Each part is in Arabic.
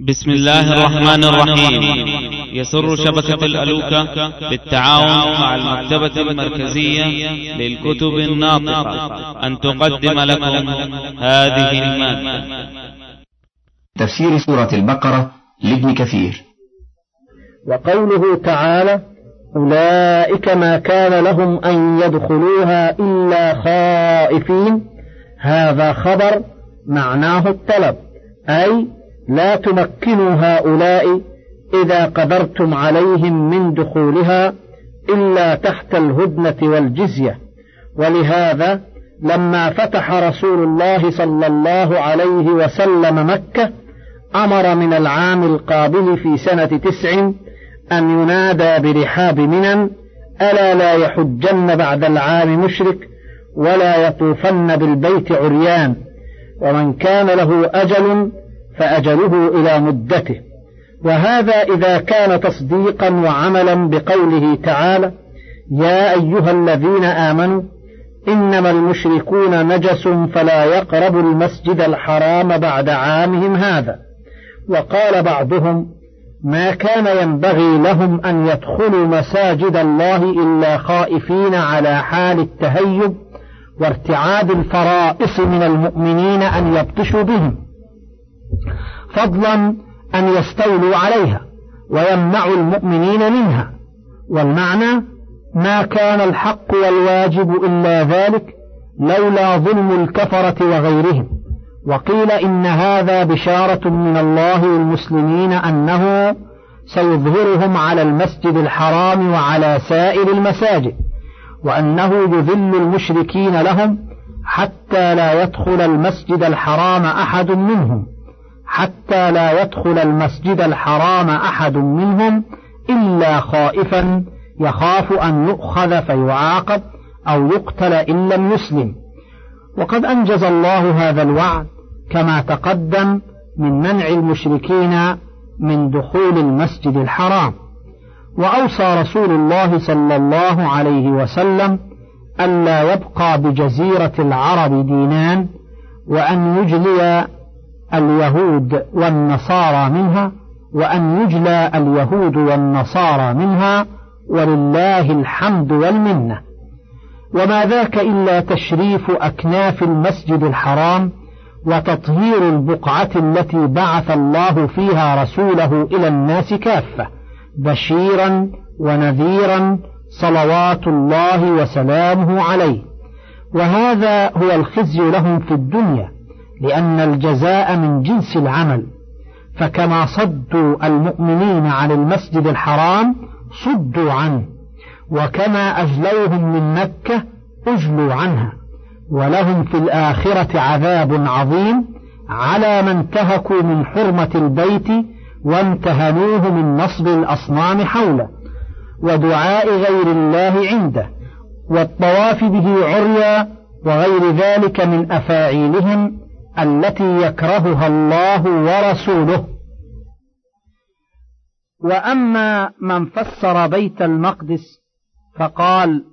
بسم الله الرحمن الرحيم. يسر شبكة الألوكة بالتعاون مع المكتبة المركزية للكتب الناطقة. أن تقدم لكم هذه المادة. تفسير سورة البقرة لابن كثير. وقوله تعالى أولئك ما كان لهم أن يدخلوها إلا خائفين. هذا خبر معناه الطلب. أي لا تمكنوا هؤلاء إذا قدرتم عليهم من دخولها إلا تحت الهدنة والجزية. ولهذا لما فتح رسول الله صلى الله عليه وسلم مكة أمر من العام القابل في سنة تسع أن ينادى برحاب منن ألا لا يحجن بعد العام مشرك ولا يطوفن بالبيت عريان ومن كان له أجل فأجله إلى مدته. وهذا إذا كان تصديقا وعملا بقوله تعالى يا أيها الذين آمنوا إنما المشركون نجس فلا يقربوا المسجد الحرام بعد عامهم هذا. وقال بعضهم ما كان ينبغي لهم أن يدخلوا مساجد الله إلا خائفين على حال التهيب وارتعاد الفرائص من المؤمنين أن يبطشوا بهم. فضلا أن يستولوا عليها ويمنعوا المؤمنين منها. والمعنى ما كان الحق والواجب إلا ذلك لولا ظلم الكفرة وغيرهم. وقيل إن هذا بشارة من الله للمسلمين أنه سيظهرهم على المسجد الحرام وعلى سائر المساجد وأنه يذل المشركين لهم حتى لا يدخل المسجد الحرام أحد منهم. حتى لا يدخل المسجد الحرام أحد منهم إلا خائفا يخاف أن يؤخذ فيعاقب أو يقتل إن لم يسلم. وقد أنجز الله هذا الوعد كما تقدم من منع المشركين من دخول المسجد الحرام. وأوصى رسول الله صلى الله عليه وسلم ألا يبقى بجزيرة العرب دينان وأن يجلي اليهود والنصارى منها وأن يجلى اليهود والنصارى منها ولله الحمد والمنة. وما ذاك إلا تشريف أكناف المسجد الحرام وتطهير البقعة التي بعث الله فيها رسوله إلى الناس كافة بشيرا ونذيرا صلوات الله وسلامه عليه. وهذا هو الخزي لهم في الدنيا. لأن الجزاء من جنس العمل. فكما صدوا المؤمنين عن المسجد الحرام صدوا عنه. وكما أجلوهم من مكة أجلوا عنها. ولهم في الآخرة عذاب عظيم على من انتهكوا من حرمة البيت وامتهنوه من نصب الأصنام حوله. ودعاء غير الله عنده. والطواف به عريا وغير ذلك من أفاعيلهم التي يكرهها الله ورسوله. وأما من فسر بيت المقدس فقال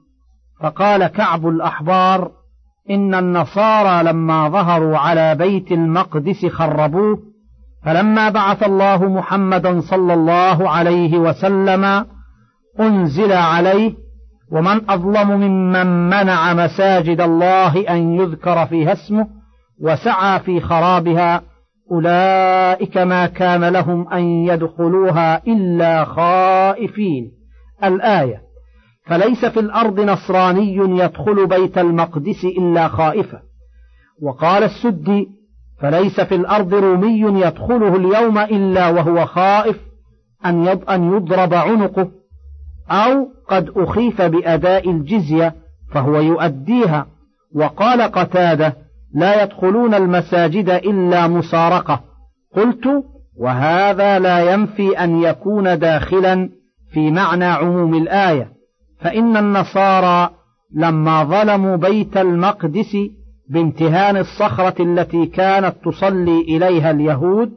فقال كعب الأحبار إن النصارى لما ظهروا على بيت المقدس خربوه فلما بعث الله محمدا صلى الله عليه وسلم أنزل عليه ومن أظلم ممن منع مساجد الله أن يذكر فيها اسمه وسعى في خرابها أولئك ما كان لهم أن يدخلوها إلا خائفين. الآية فليس في الأرض نصراني يدخل بيت المقدس إلا خائفا وقال السدي فليس في الأرض رومي يدخله اليوم إلا وهو خائف أن أن يضرب عنقه أو قد أخيف بأداء الجزية فهو يؤديها. وقال قتادة لا يدخلون المساجد إلا مسارقة قلت وهذا لا ينفي أن يكون داخلا في معنى عموم الآية. فإن النصارى لما ظلموا بيت المقدس بامتهان الصخرة التي كانت تصلي إليها اليهود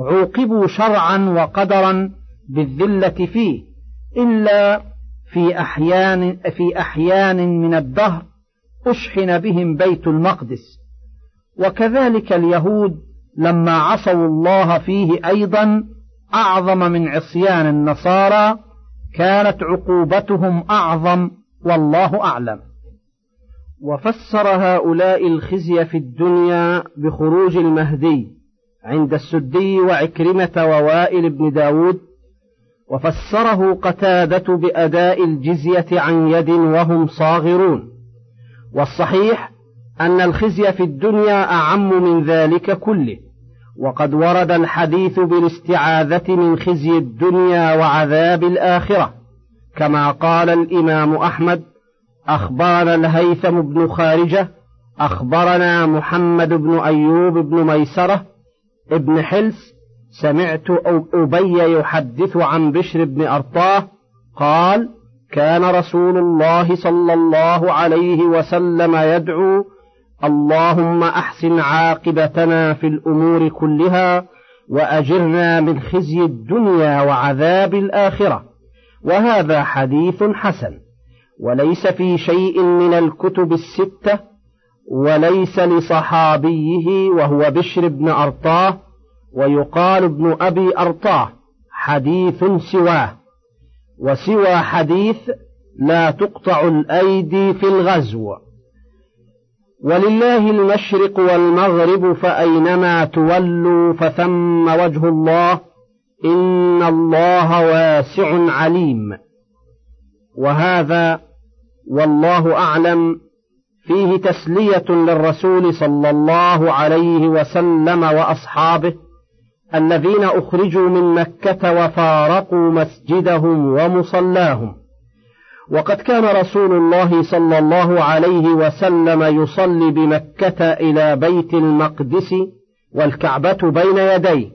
عوقبوا شرعا وقدرا بالذلة فيه إلا في أحيان في أحيان من الدهر أشحن بهم بيت المقدس. وكذلك اليهود لما عصوا الله فيه أيضا أعظم من عصيان النصارى كانت عقوبتهم أعظم والله أعلم. وفسر هؤلاء الخزي في الدنيا بخروج المهدي عند السدي وعكرمة ووائل بن داود وفسره قتادة بأداء الجزية عن يد وهم صاغرون. والصحيح أن الخزي في الدنيا أعم من ذلك كله. وقد ورد الحديث بالاستعاذة من خزي الدنيا وعذاب الآخرة كما قال الإمام أحمد أخبرنا الهيثم بن خارجة أخبرنا محمد بن أيوب بن ميسرة ابن حلس سمعت أبي يحدث عن بشر بن أرطاه قال كان رسول الله صلى الله عليه وسلم يدعو اللهم أحسن عاقبتنا في الأمور كلها وأجرنا من خزي الدنيا وعذاب الآخرة. وهذا حديث حسن. وليس في شيء من الكتب الستة. وليس لصحابيه وهو بشر بن أرطاه ويقال ابن أبي أرطاه حديث سواه. وسوى حديث لا تقطع الأيدي في الغزو. ولله المشرق والمغرب فأينما تولوا فثم وجه الله إن الله واسع عليم. وهذا والله أعلم فيه تسلية للرسول صلى الله عليه وسلم وأصحابه الذين أخرجوا من مكة وفارقوا مسجدهم ومصلاهم. وقد كان رسول الله صلى الله عليه وسلم يصلي بمكة إلى بيت المقدس والكعبة بين يديه.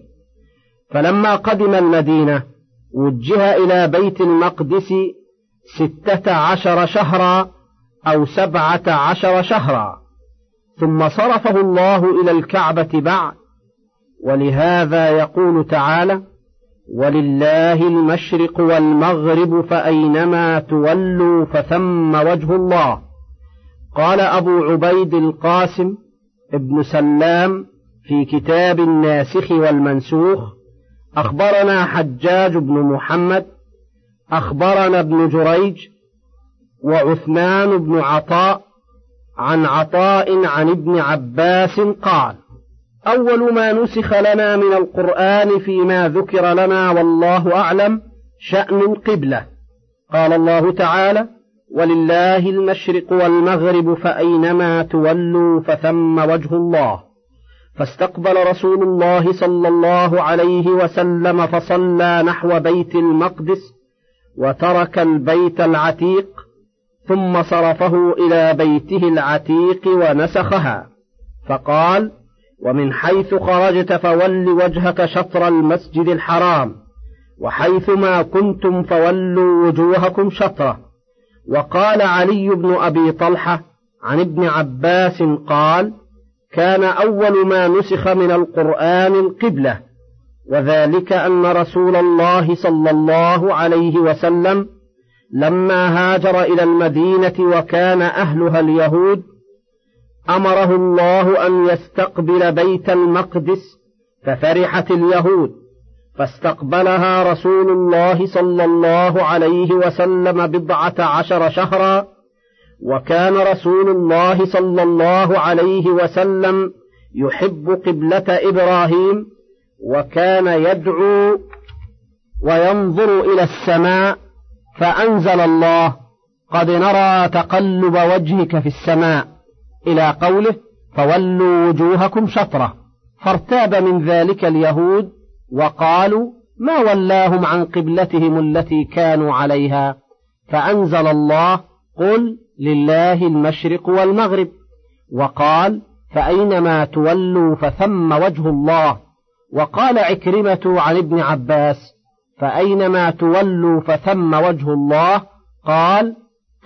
فلما قدم المدينة وجه إلى بيت المقدس ستة عشر شهرا أو سبعة عشر شهرا. ثم صرفه الله إلى الكعبة بعد. ولهذا يقول تعالى ولله المشرق والمغرب فأينما تولوا فثم وجه الله. قال أبو عبيد القاسم ابن سلام في كتاب الناسخ والمنسوخ أخبرنا حجاج بن محمد أخبرنا ابن جريج وعثمان بن عطاء عن عطاء عن ابن عباس قال أول ما نسخ لنا من القرآن فيما ذكر لنا والله أعلم شأن القبلة. قال الله تعالى ولله المشرق والمغرب فأينما تولوا فثم وجه الله فاستقبل رسول الله صلى الله عليه وسلم فصلى نحو بيت المقدس وترك البيت العتيق ثم صرفه إلى بيته العتيق ونسخها. فقال ومن حيث خرجت فول وجهك شطر المسجد الحرام وحيث ما كنتم فولوا وجوهكم شطرة. وقال علي بن أبي طلحة عن ابن عباس قال كان أول ما نسخ من القرآن القبلة وذلك أن رسول الله صلى الله عليه وسلم لما هاجر إلى المدينة وكان أهلها اليهود أمره الله أن يستقبل بيت المقدس ففرحت اليهود فاستقبلها رسول الله صلى الله عليه وسلم بضعة عشر شهرا وكان رسول الله صلى الله عليه وسلم يحب قبلة إبراهيم وكان يدعو وينظر إلى السماء فأنزل الله قد نرى تقلب وجهك في السماء. إلى قوله فولوا وجوهكم شطرة. فارتاب من ذلك اليهود وقالوا ما ولاهم عن قبلتهم التي كانوا عليها. فأنزل الله قل لله المشرق والمغرب. وقال فأينما تولوا فثم وجه الله. وقال عكرمة عن ابن عباس فأينما تولوا فثم وجه الله. قال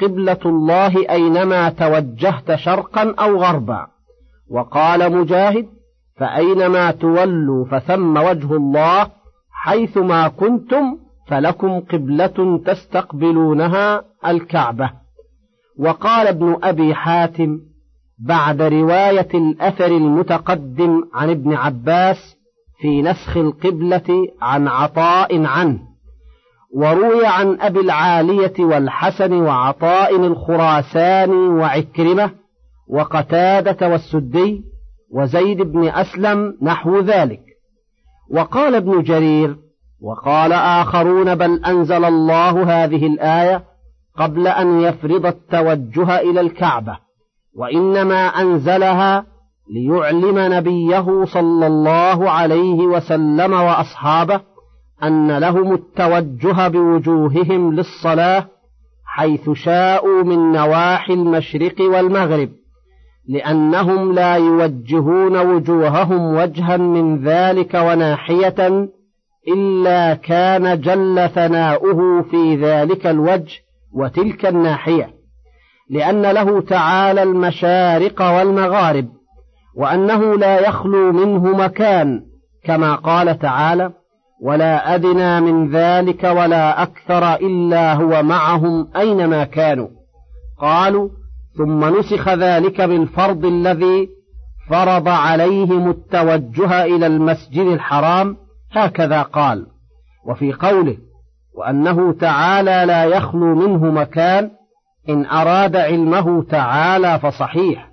قبلة الله أينما توجهت شرقا أو غربا. وقال مجاهد فأينما تولوا فثم وجه الله حيثما كنتم فلكم قبلة تستقبلونها الكعبة. وقال ابن أبي حاتم بعد رواية الأثر المتقدم عن ابن عباس في نسخ القبلة عن عطاء عنه. وروي عن أبي العالية والحسن وعطاء الخراساني وعكرمة وقتادة والسدي وزيد بن أسلم نحو ذلك. وقال ابن جرير وقال آخرون بل أنزل الله هذه الآية قبل أن يفرض التوجه إلى الكعبة وإنما أنزلها ليعلم نبيه صلى الله عليه وسلم وأصحابه أن لهم التوجه بوجوههم للصلاة حيث شاءوا من نواحي المشرق والمغرب لأنهم لا يوجهون وجوههم وجها من ذلك وناحية إلا كان جل ثناؤه في ذلك الوجه وتلك الناحية لأن له تعالى المشارق والمغارب وأنه لا يخلو منه مكان كما قال تعالى ولا أدنى من ذلك ولا أكثر إلا هو معهم أينما كانوا. قالوا ثم نسخ ذلك بالفرض الذي فرض عليهم التوجه إلى المسجد الحرام هكذا قال. وفي قوله وأنه تعالى لا يخلو منه مكان إن أراد علمه تعالى فصحيح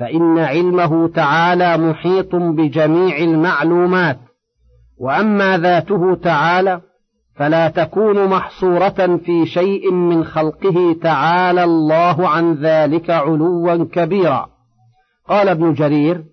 فإن علمه تعالى محيط بجميع المعلومات. وأما ذاته تعالى فلا تكون محصورة في شيء من خلقه تعالى الله عن ذلك علوا كبيرا. قال ابن جرير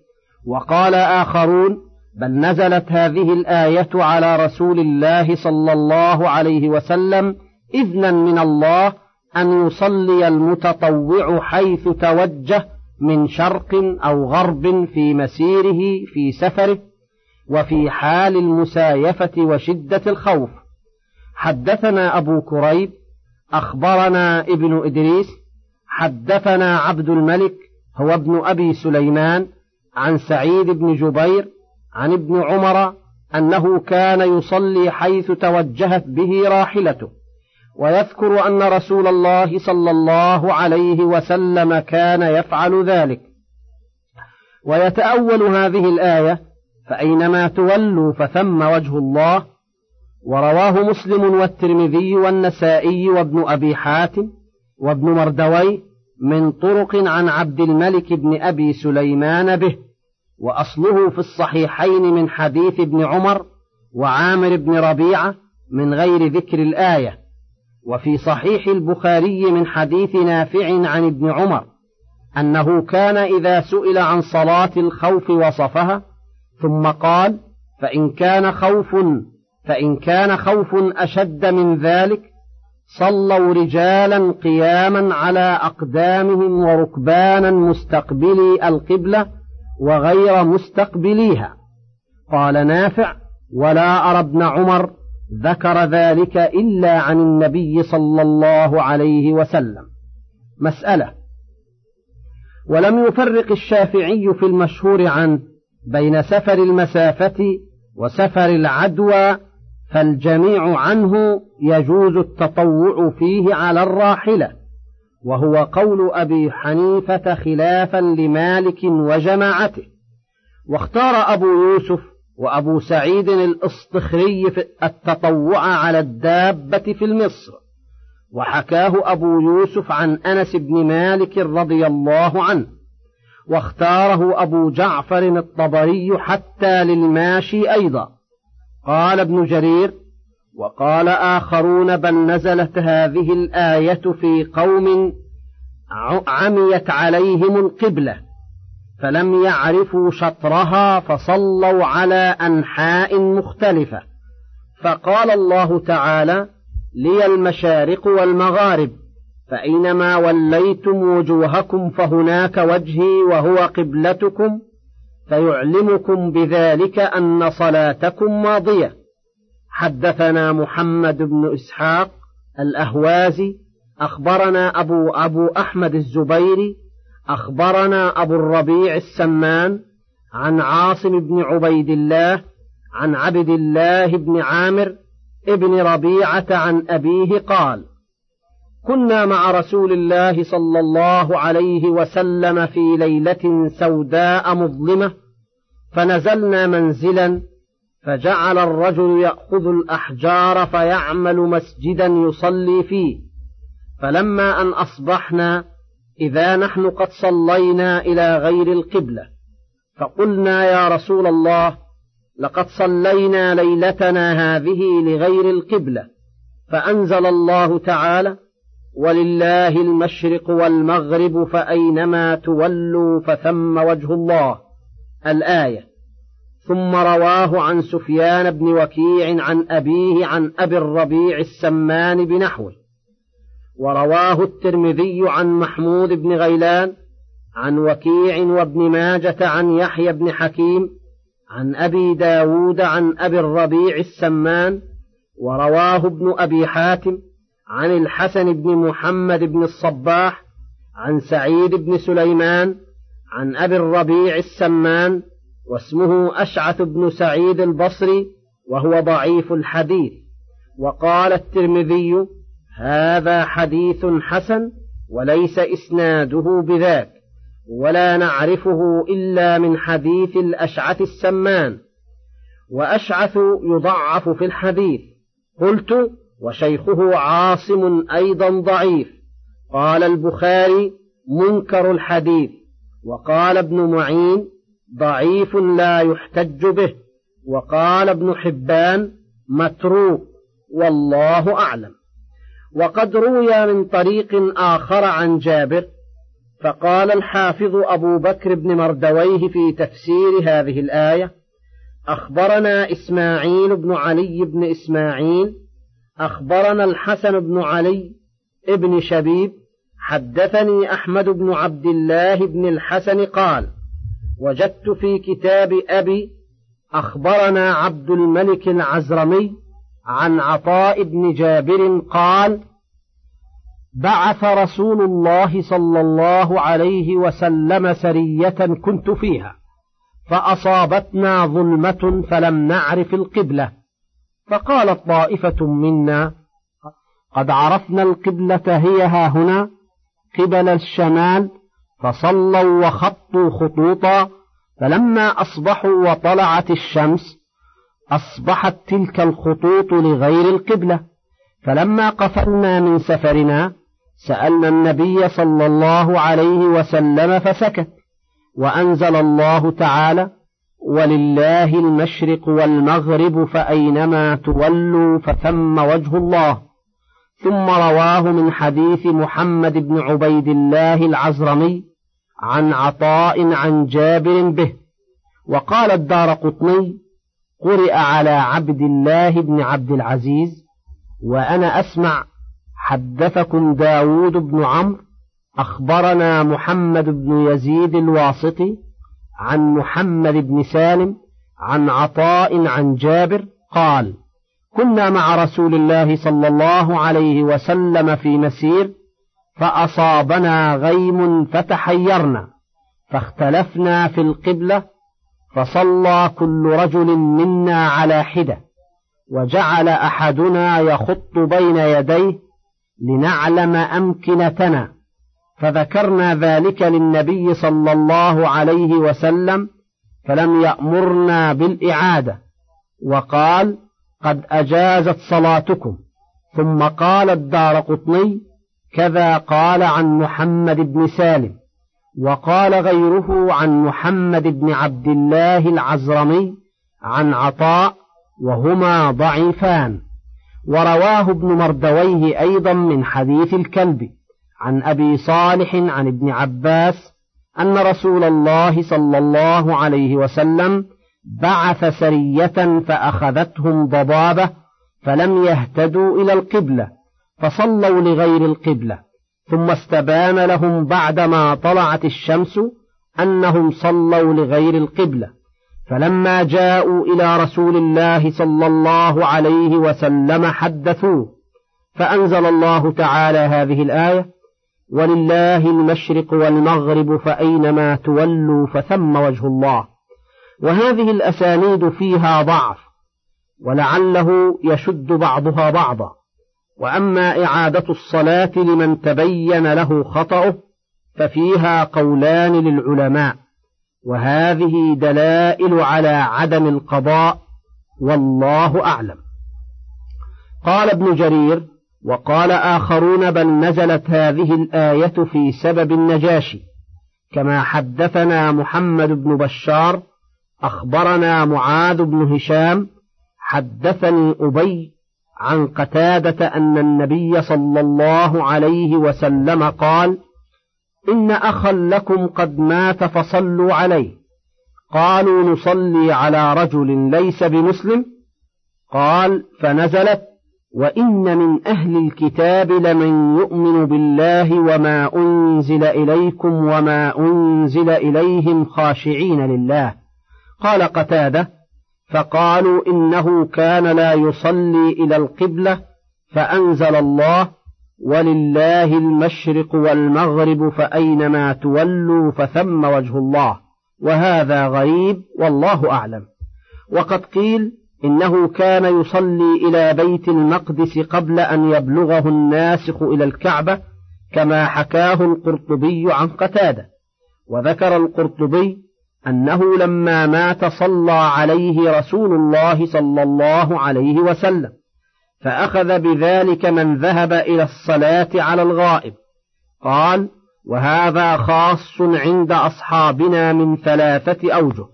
وقال آخرون بل نزلت هذه الآية على رسول الله صلى الله عليه وسلم إذنا من الله أن يصلي المتطوع حيث توجه من شرق أو غرب في مسيره في سفره وفي حال المسايفة وشدة الخوف. حدثنا أبو كريب أخبرنا ابن إدريس حدثنا عبد الملك هو ابن أبي سليمان عن سعيد بن جبير عن ابن عمر أنه كان يصلي حيث توجهت به راحلته. ويذكر أن رسول الله صلى الله عليه وسلم كان يفعل ذلك. ويتأول هذه الآية فأينما تولوا فثم وجه الله ورواه مسلم والترمذي والنسائي وابن أبي حاتم وابن مردوي من طرق عن عبد الملك بن أبي سليمان به وأصله في الصحيحين من حديث ابن عمر وعامر بن ربيعة من غير ذكر الآية وفي صحيح البخاري من حديث نافع عن ابن عمر أنه كان إذا سئل عن صلاة الخوف وصفها ثم قال فإن كان خوف فإن كان خوف أشد من ذلك صلوا رجالا قياما على أقدامهم وركبانا مستقبلي القبلة وغير مستقبليها. قال نافع ولا أرى ابن عمر ذكر ذلك إلا عن النبي صلى الله عليه وسلم. مسألة ولم يفرق الشافعي في المشهور عنه بين سفر المسافة وسفر العدوى فالجميع عنه يجوز التطوع فيه على الراحلة. وهو قول أبي حنيفة خلافا لمالك وجماعته. واختار أبو يوسف وأبو سعيد الأصطخري في التطوع على الدابة في المصر. وحكاه أبو يوسف عن أنس بن مالك رضي الله عنه. واختاره أبو جعفر الطبري حتى للماشي أيضا. قال ابن جرير وقال آخرون بل نزلت هذه الآية في قوم عميت عليهم القبلة فلم يعرفوا شطرها فصلوا على أنحاء مختلفة. فقال الله تعالى لي المشارق والمغارب. فأينما وليتم وجوهكم فهناك وجهي وهو قبلتكم فيعلمكم بذلك أن صلاتكم ماضية. حدثنا محمد بن إسحاق الأهوازي أخبرنا أبو أبو أحمد الزبيري أخبرنا أبو الربيع السمان عن عاصم بن عبيد الله عن عبد الله بن عامر ابن ربيعة عن أبيه قال كنا مع رسول الله صلى الله عليه وسلم في ليلة سوداء مظلمة فنزلنا منزلا فجعل الرجل يأخذ الأحجار فيعمل مسجدا يصلي فيه. فلما أن أصبحنا إذا نحن قد صلينا إلى غير القبلة. فقلنا يا رسول الله لقد صلينا ليلتنا هذه لغير القبلة. فأنزل الله تعالى ولله المشرق والمغرب فأينما تولوا فثم وجه الله. الآية. ثم رواه عن سفيان بن وكيع عن أبيه عن أبي الربيع السمان بنحوه. ورواه الترمذي عن محمود بن غيلان عن وكيع وابن ماجة عن يحيى بن حكيم عن أبي داود عن أبي الربيع السمان. ورواه ابن أبي حاتم عن الحسن بن محمد بن الصباح عن سعيد بن سليمان عن أبي الربيع السمان واسمه أشعث بن سعيد البصري وهو ضعيف الحديث. وقال الترمذي هذا حديث حسن وليس إسناده بذاك ولا نعرفه إلا من حديث الأشعث السمان. وأشعث يضعف في الحديث. قلت وشيخه عاصم أيضا ضعيف. قال البخاري منكر الحديث. وقال ابن معين ضعيف لا يحتج به. وقال ابن حبان متروك. والله أعلم. وقد روي من طريق آخر عن جابر فقال الحافظ أبو بكر بن مردويه في تفسير هذه الآية أخبرنا إسماعيل بن علي بن إسماعيل أخبرنا الحسن بن علي ابن شبيب حدثني أحمد بن عبد الله بن الحسن قال وجدت في كتاب أبي أخبرنا عبد الملك العزرمي عن عطاء بن جابر قال بعث رسول الله صلى الله عليه وسلم سرية كنت فيها فأصابتنا ظلمة فلم نعرف القبلة. فقالت طائفة منا قد عرفنا القبلة هي ها هنا قبل الشمال فصلوا وخطوا خطوطا فلما أصبحوا وطلعت الشمس أصبحت تلك الخطوط لغير القبلة. فلما قفلنا من سفرنا سألنا النبي صلى الله عليه وسلم فسكت وأنزل الله تعالى ولله المشرق والمغرب فأينما تولوا فثم وجه الله. ثم رواه من حديث محمد بن عبيد الله العزرمي عن عطاء عن جابر به. وقال الدار قطني قرئ على عبد الله بن عبد العزيز وأنا أسمع حدثكم داود بن عمرو أخبرنا محمد بن يزيد الواسطي عن محمد بن سالم عن عطاء عن جابر قال كنا مع رسول الله صلى الله عليه وسلم في مسير فأصابنا غيم فتحيرنا فاختلفنا في القبلة فصلى كل رجل منا على حدة وجعل أحدنا يخط بين يديه لنعلم أمكنتنا فذكرنا ذلك للنبي صلى الله عليه وسلم فلم يأمرنا بالإعادة وقال قد أجازت صلاتكم. ثم قال الدار قطني كذا قال عن محمد بن سالم. وقال غيره عن محمد بن عبد الله العزرمي عن عطاء وهما ضعيفان. ورواه ابن مردويه أيضا من حديث الكلب. عن أبي صالح عن ابن عباس أن رسول الله صلى الله عليه وسلم بعث سرية فأخذتهم ضبابة فلم يهتدوا إلى القبلة فصلوا لغير القبلة ثم استبان لهم بعدما طلعت الشمس أنهم صلوا لغير القبلة. فلما جاءوا إلى رسول الله صلى الله عليه وسلم حدثوه فأنزل الله تعالى هذه الآية ولله المشرق والمغرب فأينما تولوا فثم وجه الله. وهذه الأسانيد فيها ضعف ولعله يشد بعضها بعضا. وأما إعادة الصلاة لمن تبين له خطأه ففيها قولان للعلماء. وهذه دلائل على عدم القضاء والله أعلم. قال ابن جرير وقال آخرون بل نزلت هذه الآية في سبب النجاشي كما حدثنا محمد بن بشار أخبرنا معاذ بن هشام حدثني أبي عن قتادة أن النبي صلى الله عليه وسلم قال إن أخا لكم قد مات فصلوا عليه. قالوا نصلي على رجل ليس بمسلم. قال فنزلت وإن من أهل الكتاب لمن يؤمن بالله وما أنزل إليكم وما أنزل إليهم خاشعين لله قال قتاده فقالوا إنه كان لا يصلي إلى القبلة فأنزل الله ولله المشرق والمغرب فأينما تولوا فثم وجه الله وهذا غريب والله أعلم وقد قيل إنه كان يصلي إلى بيت المقدس قبل أن يبلغه الناسخ إلى الكعبة كما حكاه القرطبي عن قتادة. وذكر القرطبي أنه لما مات صلى عليه رسول الله صلى الله عليه وسلم فأخذ بذلك من ذهب إلى الصلاة على الغائب. قال وهذا خاص عند أصحابنا من ثلاثة أوجه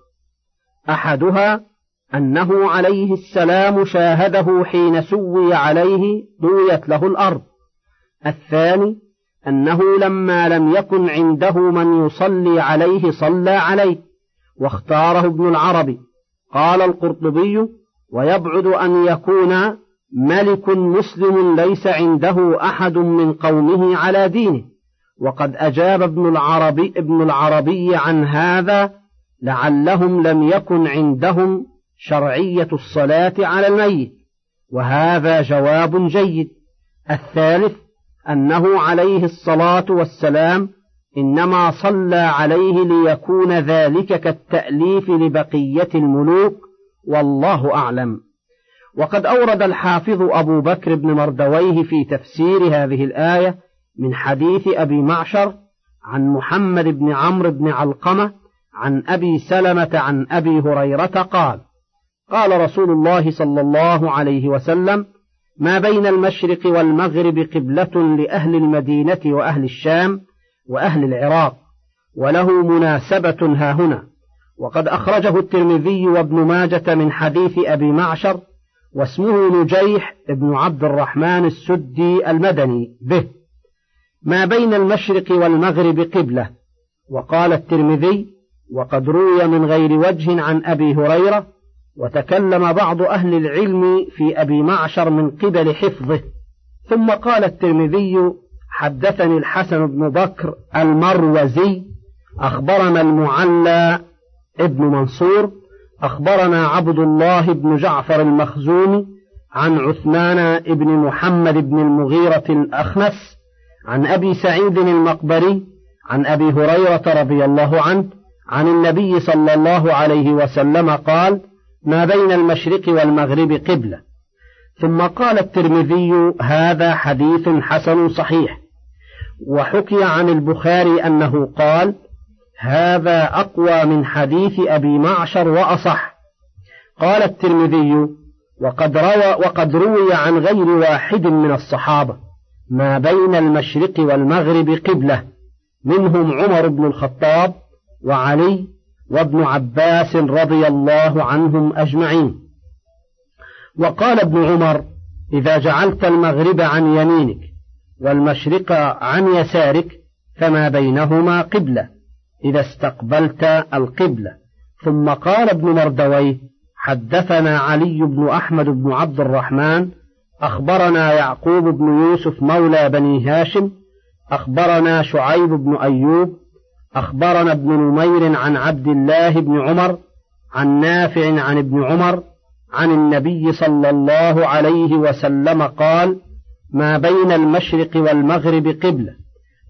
أحدها أنه عليه السلام شاهده حين سوي عليه دويت له الأرض. الثاني أنه لما لم يكن عنده من يصلي عليه صلى عليه واختاره ابن العربي. قال القرطبي ويبعد أن يكون ملك مسلم ليس عنده أحد من قومه على دينه. وقد أجاب ابن العربي ابن العربي عن هذا لعلهم لم يكن عندهم شرعية الصلاة على الميت وهذا جواب جيد. الثالث أنه عليه الصلاة والسلام إنما صلى عليه ليكون ذلك كالتأليف لبقية الملوك والله أعلم. وقد أورد الحافظ أبو بكر بن مردويه في تفسير هذه الآية من حديث أبي معشر عن محمد بن عمرو بن علقمة عن أبي سلمة عن أبي هريرة قال قال رسول الله صلى الله عليه وسلم ما بين المشرق والمغرب قبلة لأهل المدينة وأهل الشام وأهل العراق وله مناسبة ها هنا وقد أخرجه الترمذي وابن ماجة من حديث أبي معشر واسمه نجيح بن عبد الرحمن السدي المدني به. ما بين المشرق والمغرب قبلة. وقال الترمذي وقد روي من غير وجه عن أبي هريرة وتكلم بعض أهل العلم في أبي معشر من قبل حفظه. ثم قال الترمذي حدثني الحسن بن بكر المروزي أخبرنا المعلى ابن منصور أخبرنا عبد الله بن جعفر المخزومي عن عثمان بن محمد بن المغيرة الأخنس عن أبي سعيد المقبري عن أبي هريرة رضي الله عنه عن النبي صلى الله عليه وسلم قال ما بين المشرق والمغرب قبلة. ثم قال الترمذي هذا حديث حسن صحيح. وحكي عن البخاري أنه قال هذا أقوى من حديث أبي معشر وأصح. قال الترمذي وقد روى وقد روي عن غير واحد من الصحابة ما بين المشرق والمغرب قبلة. منهم عمر بن الخطاب وعلي وابن عباس رضي الله عنهم أجمعين. وقال ابن عمر إذا جعلت المغرب عن يمينك والمشرق عن يسارك فما بينهما قبلة إذا استقبلت القبلة. ثم قال ابن مردويه حدثنا علي بن أحمد بن عبد الرحمن أخبرنا يعقوب بن يوسف مولى بني هاشم أخبرنا شعيب بن أيوب أخبرنا ابن نمير عن عبد الله بن عمر عن نافع عن ابن عمر عن النبي صلى الله عليه وسلم قال ما بين المشرق والمغرب قبلة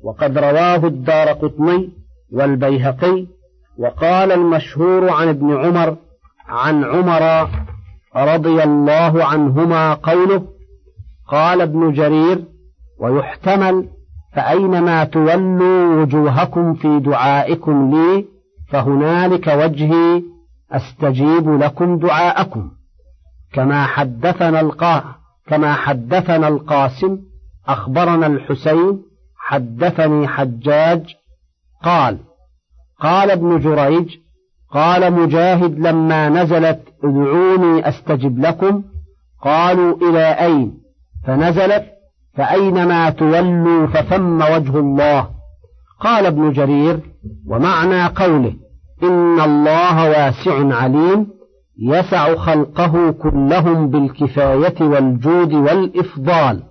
وقد رواه الدار قطني والبيهقي وقال المشهور عن ابن عمر عن عمر رضي الله عنهما قوله قال ابن جرير ويحتمل فأينما تولوا وجوهكم في دعائكم لي فهنالك وجهي أستجيب لكم دعاءكم. كما حدثنا القا كما حدثنا القاسم أخبرنا الحسين حدثني حجاج قال قال ابن جريج قال مجاهد لما نزلت ادعوني أستجب لكم. قالوا إلى أين؟ فنزلت فأينما تولوا فثم وجه الله. قال ابن جرير ومعنى قوله إن الله واسع عليم يسع خلقه كلهم بالكفاية والجود والإفضال.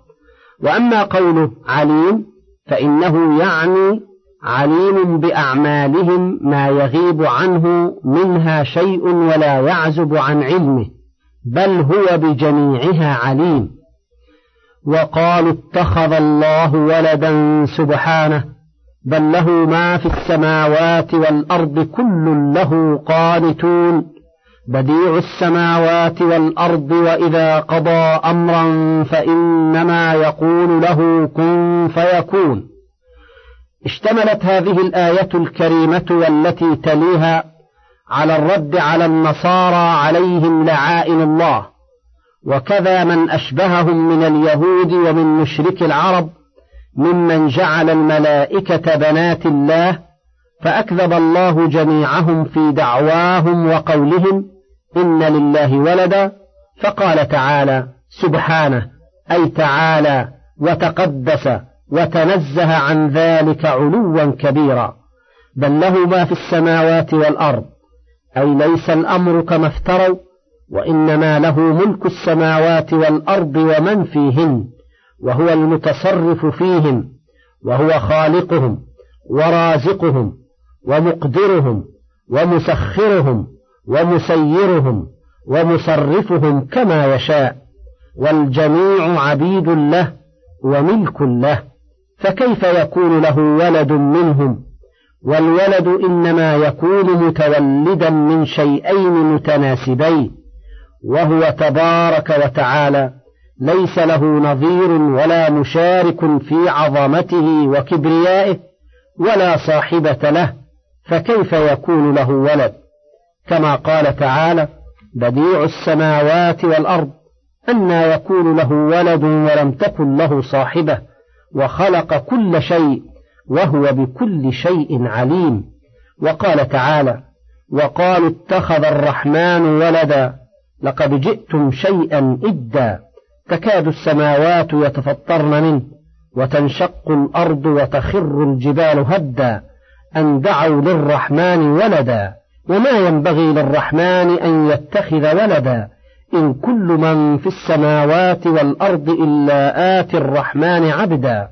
وأما قوله عليم فإنه يعني عليم بأعمالهم ما يغيب عنه منها شيء ولا يعزب عن علمه بل هو بجميعها عليم. وقالوا اتخذ الله ولدا سبحانه بل له ما في السماوات والأرض كل له قانتون. بديع السماوات والأرض وإذا قضى أمرا فإنما يقول له كن فيكون. اشتملت هذه الآية الكريمة والتي تليها على الرد على النصارى عليهم لعائن الله. وكذا من أشبههم من اليهود ومن مشرك العرب ممن جعل الملائكة بنات الله فأكذب الله جميعهم في دعواهم وقولهم إن لله ولدا فقال تعالى سبحانه أي تعالى وتقدس وتنزه عن ذلك علوا كبيرا بل له ما في السماوات والأرض أي ليس الأمر كما افتروا وإنما له ملك السماوات والأرض ومن فيهن وهو المتصرف فيهم وهو خالقهم ورازقهم ومقدرهم ومسخرهم ومسيرهم ومصرفهم كما يشاء والجميع عبيد له وملك له فكيف يكون له ولد منهم؟ والولد إنما يكون متولدا من شيئين متناسبين. وهو تبارك وتعالى ليس له نظير ولا مشارك في عظمته وكبريائه ولا صاحبة له فكيف يكون له ولد؟ كما قال تعالى بديع السماوات والأرض أنى يكون له ولد ولم تكن له صاحبة وخلق كل شيء وهو بكل شيء عليم. وقال تعالى وقالوا اتخذ الرحمن ولدا لقد جئتم شيئا إدا تكاد السماوات يتفطرن منه وتنشق الأرض وتخر الجبال هدا أن دعوا للرحمن ولدا وما ينبغي للرحمن أن يتخذ ولدا إن كل من في السماوات والأرض إلا آتي الرحمن عبدا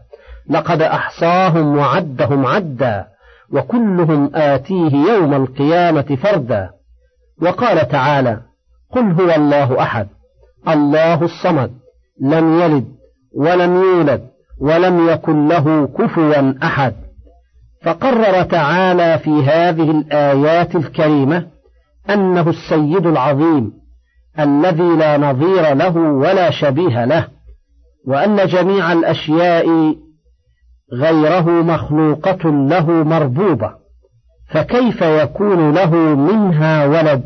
لقد أحصاهم وعدهم عدا وكلهم آتيه يوم القيامة فردا وقال تعالى قل هو الله أحد الله الصمد لم يلد ولم يولد ولم يكن له كفوا أحد. فقرر تعالى في هذه الآيات الكريمة أنه السيد العظيم الذي لا نظير له ولا شبيه له وأن جميع الأشياء غيره مخلوقة له مربوبة فكيف يكون له منها ولد؟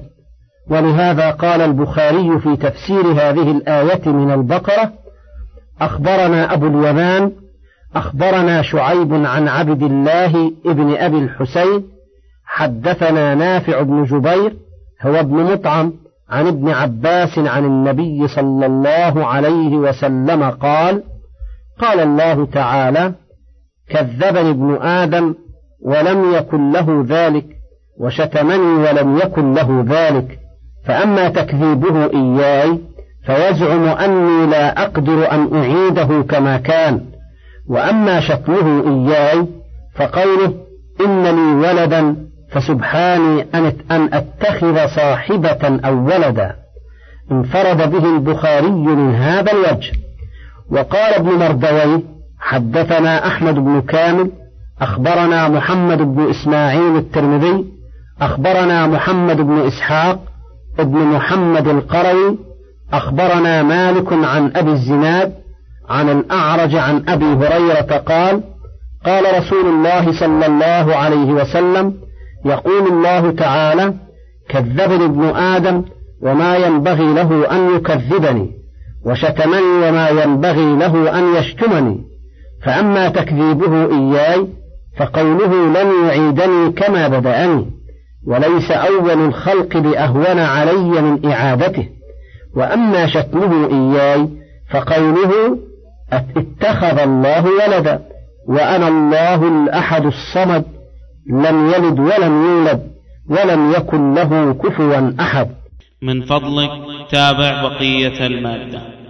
ولهذا قال البخاري في تفسير هذه الآية من البقرة أخبرنا أبو اليمان أخبرنا شعيب عن عبد الله ابن أبي الحسين حدثنا نافع بن جبير هو ابن مطعم عن ابن عباس عن النبي صلى الله عليه وسلم قال قال الله تعالى كذبني ابن آدم ولم يكن له ذلك وشتمني ولم يكن له ذلك. فأما تكذيبه إياي فيزعم أني لا أقدر أن أعيده كما كان. وأما شتمه إياي فقوله إن لي ولدا فسبحاني أن أتخذ صاحبة أو ولدا. انفرد به البخاري من هذا الوجه. وقال ابن مردويه حدثنا أحمد بن كامل أخبرنا محمد بن إسماعيل الترمذي أخبرنا محمد بن إسحاق ابن محمد القروي أخبرنا مالك عن أبي الزناد عن الأعرج عن أبي هريرة قال قال رسول الله صلى الله عليه وسلم يقول الله تعالى كذبني ابن آدم وما ينبغي له أن يكذبني وشتمني وما ينبغي له أن يشتمني فأما تكذيبه إياي فقوله لن يعيدني كما بدأني. وليس أول الخلق بأهون علي من إعادته. وأما شتمه إياي فقوله اتخذ الله ولدا وأنا الله الأحد الصمد لم يلد ولم يولد ولم يكن له كفوا أحد. من فضلك تابع بقية المادة.